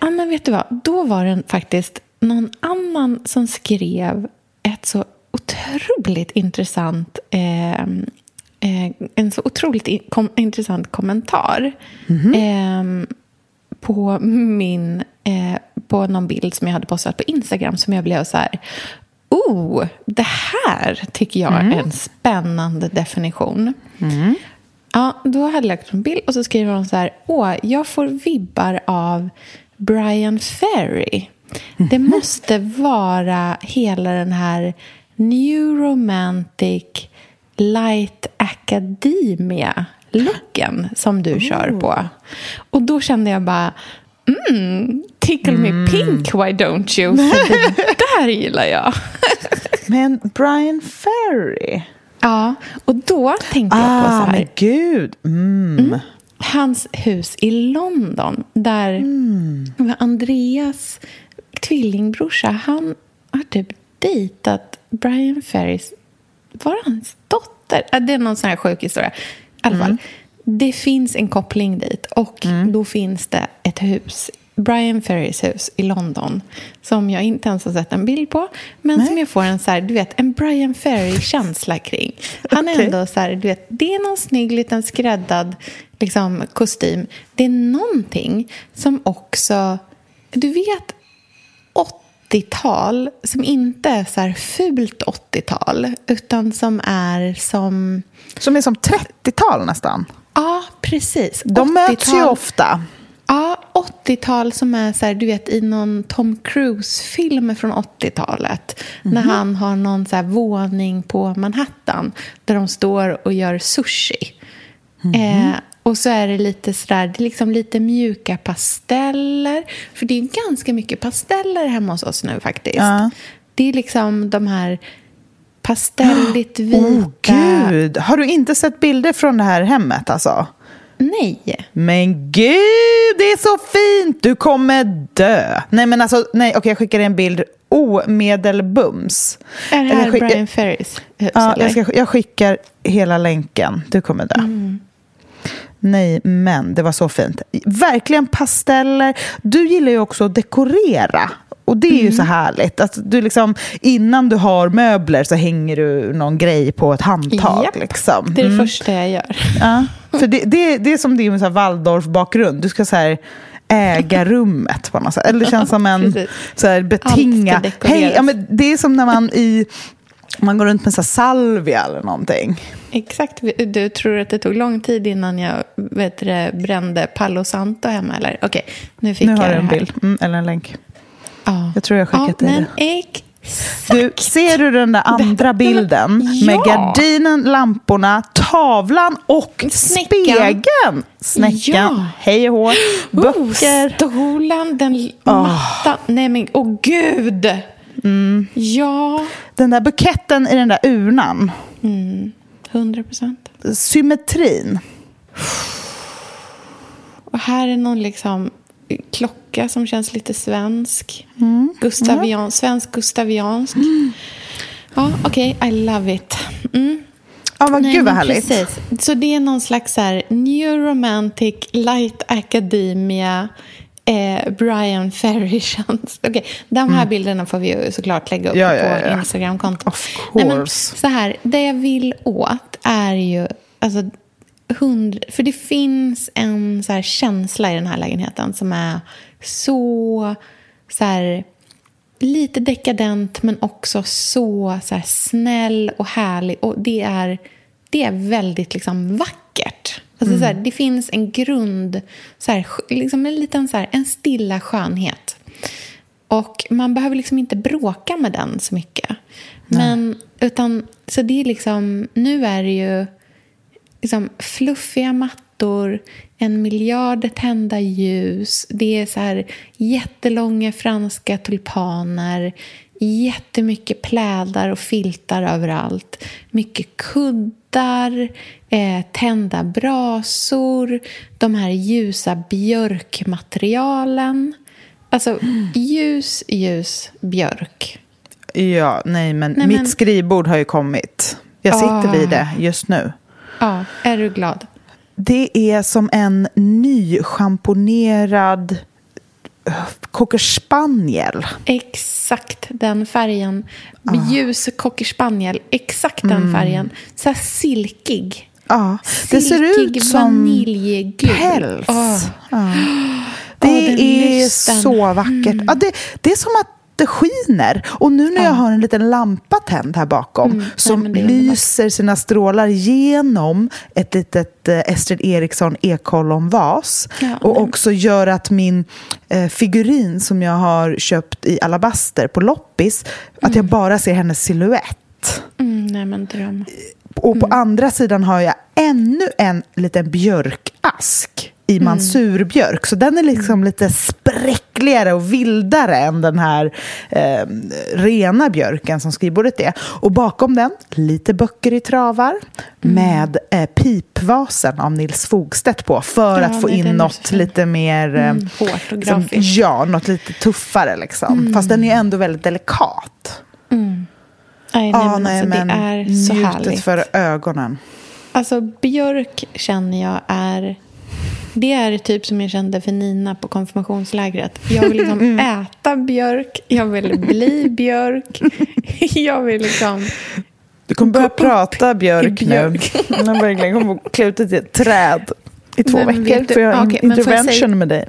Ja, men vet du vad? Då var det faktiskt någon annan som skrev ett så otroligt intressant eh, en så otroligt kom, intressant kommentar mm -hmm. eh, på min eh, på någon bild som jag hade postat på Instagram som jag blev så här Oh, det här tycker jag mm. är en spännande definition. Mm. Ja, då hade jag lagt en bild och så skriver hon så här Åh, jag får vibbar av Brian Ferry. Det mhm. måste vara hela den här new romantic light academia-looken som du oh. kör på. Och då kände jag bara, mm, tickle mm. me pink, why don't you? För det där gillar jag. Men Brian Ferry? Ja, och då tänkte jag på så ah, här. men gud. Mm. Mm, hans hus i London, där mm. Andreas tvillingbrorsa, han har typ dejtat Brian Ferrys var hans dotter? Det är någon sån här sjuk historia. I alla fall, mm. det finns en koppling dit och mm. då finns det ett hus Brian Ferrys hus i London som jag inte ens har sett en bild på men Nej. som jag får en, så här, du vet, en Brian Ferry-känsla kring. Han är okay. ändå så här, du vet, det är någon snygg liten skräddad liksom, kostym. Det är någonting som också... Du vet 80-tal som inte är så här fult 80-tal utan som är som... Som är som 30-tal nästan? Ja, precis. De möts ju ofta. Ja, 80-tal som är så här, du vet i någon Tom Cruise-film från 80-talet. Mm -hmm. När han har någon så här våning på Manhattan där de står och gör sushi. Mm -hmm. eh, och så är det lite sådär, det är liksom lite mjuka pasteller. För det är ganska mycket pasteller hemma hos oss nu faktiskt. Ja. Det är liksom de här pastelligt vita. Åh oh, gud! Har du inte sett bilder från det här hemmet alltså? Nej. Men gud, det är så fint! Du kommer dö. Nej, men alltså, nej, okej, jag skickar dig en bild omedelbums. Är det här Brian Ferrys hus? Ja, jag, ska, jag skickar hela länken. Du kommer dö. Mm. Nej, men det var så fint. Verkligen pasteller. Du gillar ju också att dekorera. Och det är ju Mm. så härligt. Att du liksom, innan du har möbler så hänger du någon grej på ett handtag. Japp. Liksom. Det är det Mm. första jag gör. Ja, för det, det, det är som din Waldorf-bakgrund. Du ska så här äga rummet på något sätt. Eller det känns som en så här, betinga. Hej, ja, men det är som när man i man går runt med så här salvia eller någonting. Exakt. Du tror att det tog lång tid innan jag vet det, brände Palo Santo hemma? Eller? Okej, nu fick Nu jag har du en bild, mm, eller en länk. Ja. Jag tror jag har skickat dig men det. exakt. Du, ser du den där andra bilden Ja. med gardinen, lamporna, tavlan och Snäckan. spegeln? Snäckan, Ja. hej och hå, böcker. Oh, stolen, den Ah. mattan. Nej men, åh gud! Mm. Ja, Den där buketten i den där urnan. hundra procent. Symmetrin. Och här är någon liksom klocka som känns lite svensk. Mm. Gustavian, Svensk gustaviansk. Ja, okej. I love it. Mm. Ja, vad, Nej, gud vad men härligt. Precis. Så det är någon slags så här new romantic, light academia, eh, Brian Ferry-chans. Okej, de här bilderna får vi ju såklart lägga upp Mm. Ja, ja, på ja. Så här, det jag vill åt är ju... Alltså, hund, för det finns en så här känsla i den här lägenheten som är så... så här, lite dekadent men också så, så här, snäll och härlig. Och det är, det är väldigt liksom, vackert. Alltså, så här, det finns en grund, så här, liksom en liten så här, en stilla skönhet. Och man behöver liksom inte bråka med den så mycket. Men, utan, så det är liksom, nu är det ju liksom fluffiga mattor, en miljard tända ljus. Det är så här jättelånga franska tulpaner, jättemycket plädar och filtar överallt. Mycket kuddar, eh, tända brasor, de här ljusa björkmaterialen. Alltså ljus, ljus, björk. Ja, nej men Nej, mitt men- skrivbord har ju kommit. Jag sitter Ah. vid det just nu. Ja, är du glad? Det är som en nyschamponerad cocker spaniel. Exakt den färgen. Ljus cocker spaniel. Exakt den färgen. Så här silkig. Ja, det ser ut som vaniljgul. päls. Åh. Ja. Åh, Det den är lysten. så vackert. Ja, det, det är som att det skiner. Och nu när jag har en liten lampa tänd här bakom som Mm. är underbart. lyser sina strålar genom ett litet eh, Estrid Eriksson ekollonvas Ja, och men- också gör att min eh, figurin som jag har köpt i alabaster på loppis, att jag bara ser hennes silhuett. Mm, nej, men dröm. Och på andra sidan har jag ännu en liten björkask i mansurbjörk. Så den är liksom lite spräckligare och vildare än den här eh, rena björken som skrivbordet är. Och bakom den, lite böcker i travar med eh, pipvasen av Nils Fogstedt på för Ja, att få in något lite mer... eh, Mm, hårt och som, grafiskt. ja, något lite tuffare liksom. Fast den är ändå väldigt delikat. Nej, nej, Ja, men, nej, alltså, men det är så härligt. för ögonen. Alltså, björk känner jag är... Det är typ som jag kände för Nina på konfirmationslägret. Jag vill liksom Mm. äta björk, jag vill bli björk. Jag vill liksom... Du kommer börja prata björk, i björk. nu. Jag kommer verkligen kommer att klä ut ett helt träd i två men veckor. du- jag får jag intervention säga- med dig.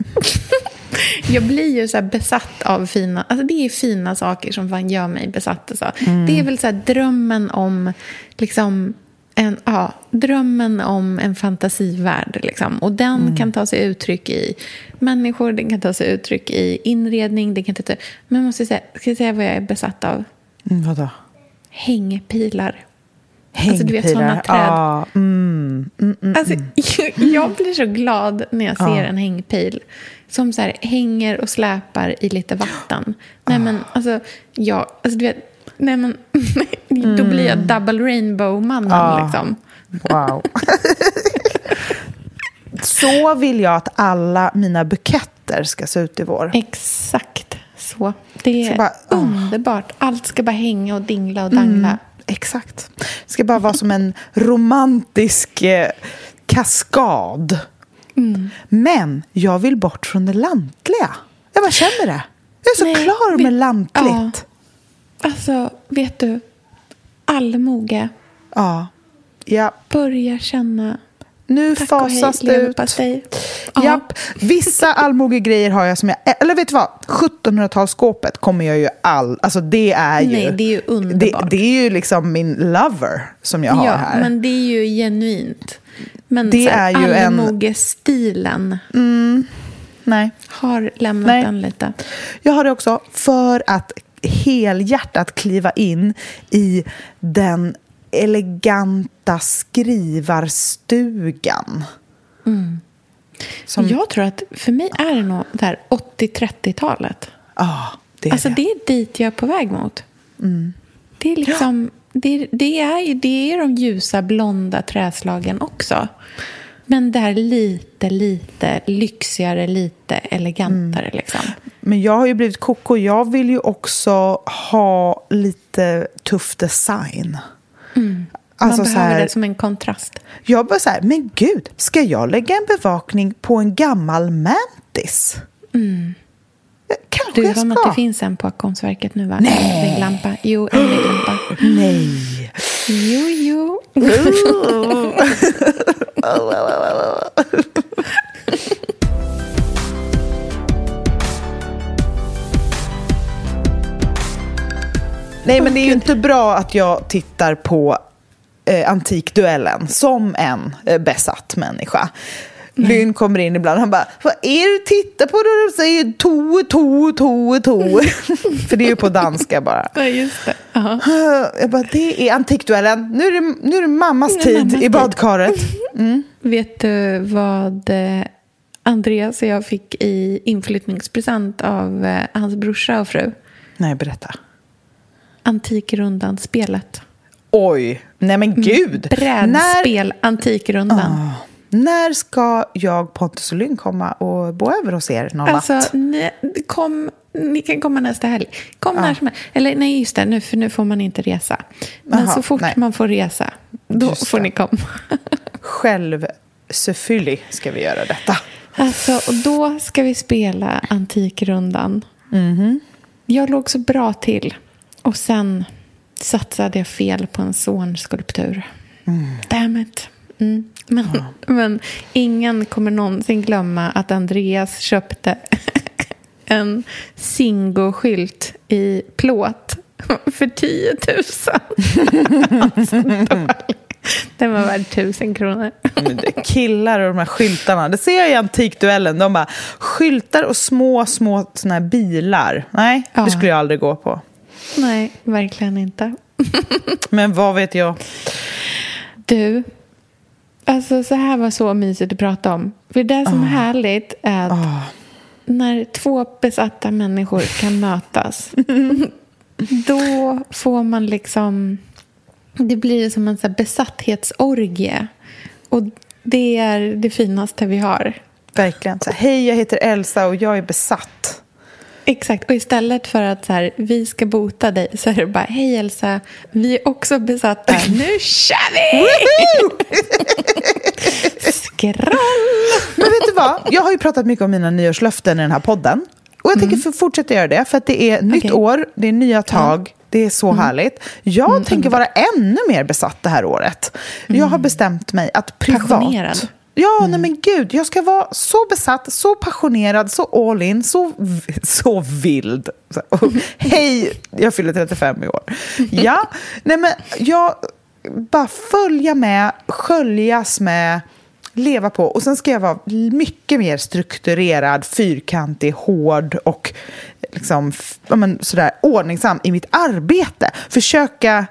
Jag blir ju så här besatt av fina... Alltså det är fina saker som fan gör mig besatt. Alltså. Mm. Det är väl så här drömmen om... Liksom, en, ja, drömmen om en fantasivärld. Liksom. Och den Mm. kan ta sig uttryck i människor, den kan ta sig uttryck i inredning. Den kan ta, men jag måste säga, ska jag säga vad jag är besatt av? Mm, vadå? Hängpilar. Hängpilar. Alltså, du vet, såna träd. Ja, mm, mm, mm. Alltså, jag blir så glad när jag ser Ja. en hängpil som så här hänger och släpar i lite vatten. Nej, men alltså, jag, alltså du vet, nej, men, då blir jag double rainbow-mannen. Ja. Liksom. Wow. Så vill jag att alla mina buketter ska se ut i vår. Exakt så. Det är bara, åh. underbart. Allt ska bara hänga och dingla och dangla. Exakt. Det ska bara vara som en romantisk eh, kaskad. Mm. Men jag vill bort från det lantliga. Jag bara känner det. Jag är så Nej, klar vi- med lantligt. Alltså, vet du? Allmoge. Ja. ja. Börja känna Nu tack hej, fasas det ut. Ja. Japp. Vissa allmogegrejer har jag som jag... Eller vet du vad? 1700-talsskåpet kommer jag ju all... Alltså det är ju... Nej, det är ju det, underbart. det är ju liksom min lover som jag har ja, här. men det är ju genuint. Men Det så här, är ju en- allmogestilen Nej. har lämnat Nej. en lite. Jag har det också för att helhjärtat kliva in i den eleganta skrivarstugan. Som, ja, Jag tror att för mig är det nog det här 80-30-talet. det är Alltså det. det är dit jag är på väg mot. Det är liksom, det, det, är det är de ljusa blonda träslagen också. Men det här lite, lite lyxigare, lite elegantare liksom. Men jag har ju blivit koko. Jag vill ju också ha lite tuff design. Alltså Man så behöver här, det som en kontrast. Jag bara så här, men gud, ska jag lägga en bevakning på en gammal mantis? Kanske Du, jag ska. att det finns en på Konstverket nu va? Nej. En vägglampa. Jo, en vägglampa. Nej. Jo, jo. Nej, men det är ju inte bra att jag tittar på eh, Antikduellen som en eh, besatt människa. Lynn kommer in ibland han bara Vad är det du tittar på då de säger to, to, to, to? För det är ju på danska bara. Ja, just det. Ja. Jag bara, det är Antikduellen. Nu är det, nu är det mammas Nu är tid mammas i badkaret. Vet du vad eh, Andreas och jag fick i inflyttningspresent av eh, hans brorsa och fru? Nej, berätta. Antikrundan-spelet. Oj, nej men gud. När, Brädspel Antikrundan. när ska jag, Pontus och Lynn komma och bo över hos er någon Alltså, natt? ni, kom, ni kan komma nästa helg. Kom när som helst. Eller nej, just det, nu, för nu får man inte resa. Men Jaha, så fort nej. man får resa, då Just får det. ni komma. Själv Sefyli ska vi göra detta. Alltså, och då ska vi spela Antikrundan. Mhm. Jag låg så bra till. Och sen satsade jag fel på en zornskulptur. Mm. Damn it. Mm. Men, men ingen kommer någonsin glömma att Andreas köpte en Singo-skylt i plåt för 10 000. alltså. Den var värd tusen kronor. Killar och de här skyltarna. Det ser jag i Antikduellen. De bara, skyltar och små, små såna bilar. Nej, Ja. det skulle jag aldrig gå på. Nej, verkligen inte. Men vad vet jag? Du, alltså så här var så mysigt att prata om. För det som är härligt är att Ah. när två besatta människor kan mötas då får man liksom... Det blir som en så här besattheitsorgie. Och det är det finaste vi har. Verkligen. Så Hej, jag heter Elsa och jag är besatt. Exakt, och istället för att så här, vi ska bota dig så är det bara hej Elsa, vi är också besatta, nu kör vi! Skroll! Men vet du vad? Jag har ju pratat mycket om mina nyårslöften i den här podden. Och jag tänker för fortsätta göra det, för att det är nytt Okej. år, det är nya tag, det är så härligt. Jag tänker vara ännu mer besatt det här året. Jag har bestämt mig att privat... Passionerad. Ja, nej men gud, jag ska vara så besatt, så passionerad, så all in, så, så vild. Så, och, hej, jag fyller 35 i år. Ja, nej men jag bara följa med, sköljas med, leva på. Och sen ska jag vara mycket mer strukturerad, fyrkantig, hård och liksom, ja, men, sådär, ordningsam i mitt arbete. Försöka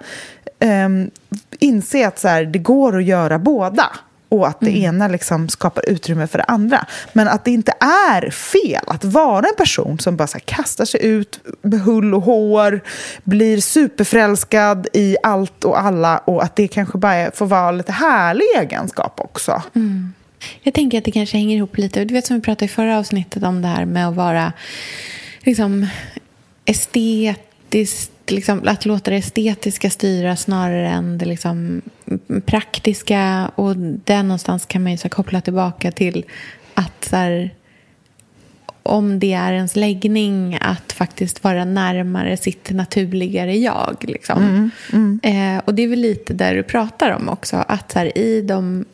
ehm, inse att så här, det går att göra båda och att det ena liksom skapar utrymme för det andra. Men att det inte är fel att vara en person som bara kastar sig ut med hull och hår, blir superförälskad i allt och alla och att det kanske bara får vara lite härlig egenskap också. Jag tänker att det kanske hänger ihop lite. Du vet som vi pratade i förra avsnittet om det här med att vara liksom estetiskt Liksom, att låta det estetiska styra snarare än det liksom praktiska. Och där någonstans kan man ju så koppla tillbaka till att så här, om det är ens läggning att faktiskt vara närmare sitt naturligare jag. Liksom. Mm, mm. Eh, och det är väl lite där du pratar om också. Att så här, i de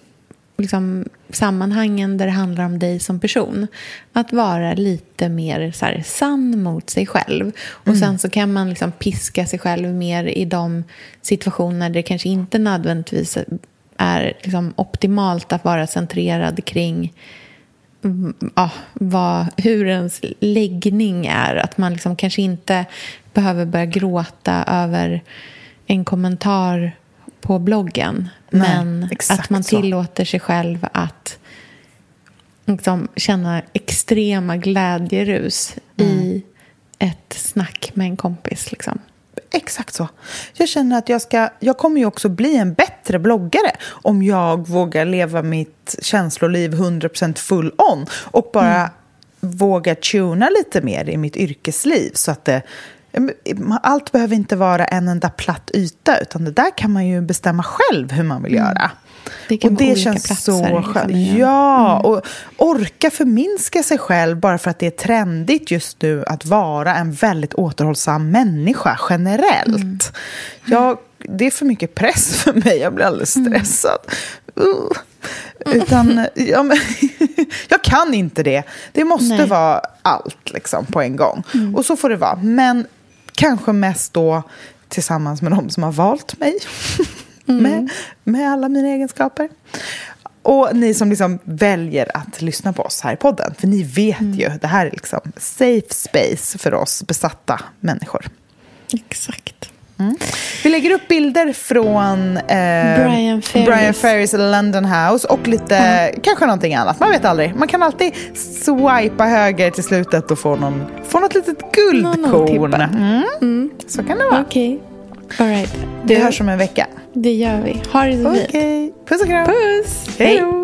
liksom, sammanhangen där det handlar om dig som person. Att vara lite mer så här, sann mot sig själv. Och mm. sen så kan man liksom piska sig själv mer i de situationer där det kanske inte nödvändigtvis är liksom optimalt att vara centrerad kring mm, ja, vad, hur ens läggning är. Att man liksom kanske inte behöver börja gråta över en kommentar på bloggen. Nej, men att man tillåter sig själv att liksom, känna extrema glädjerus mm. i ett snack med en kompis. Liksom. Exakt så. Jag känner att jag, ska, jag kommer ju också bli en bättre bloggare om jag vågar leva mitt känsloliv 100% full on och bara mm. vågar tuna lite mer i mitt yrkesliv så att det allt behöver inte vara en enda platt yta, utan det där kan man ju bestämma själv hur man vill mm. göra. Det och det känns så skönt. Ja, mm. och orka förminska sig själv bara för att det är trendigt just nu att vara en väldigt återhållsam människa generellt. Mm. Jag, det är för mycket press för mig, jag blir alldeles mm. stressad. Uh. Utan, ja, men, jag kan inte det. Det måste Nej. vara allt liksom, på en gång. Mm. Och så får det vara. Men Kanske mest då tillsammans med de som har valt mig. Mm. med, med alla mina egenskaper. Och ni som liksom väljer att lyssna på oss här i podden. För ni vet mm. ju, det här är liksom safe space för oss besatta människor. Exakt. Mm. Lägger upp bilder från eh, Brian, Ferris. Brian Ferris London House och lite, mm. kanske någonting annat. Man vet aldrig. Man kan alltid swipa höger till slutet och få, någon, få något litet guldkorn. Mm. Mm. Så kan det vara. Okej. Okay. All right. Vi hörs om en vecka. Det gör vi. Ha det så fint. Puss och kram. Puss. Hej då.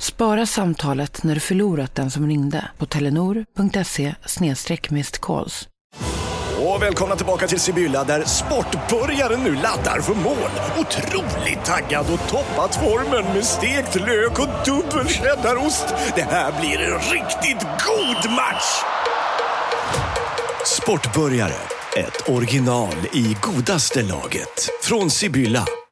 Spara samtalet när du förlorat den som ringde på telenor.se calls. Och välkomna tillbaka till Sibylla där sportbörjaren nu laddar för mål. Otroligt taggad och toppat formen med stekt lök och dubbel cheddarost. Det här blir en riktigt god match! Sportbörjare, ett original i godaste laget. Från Sibylla.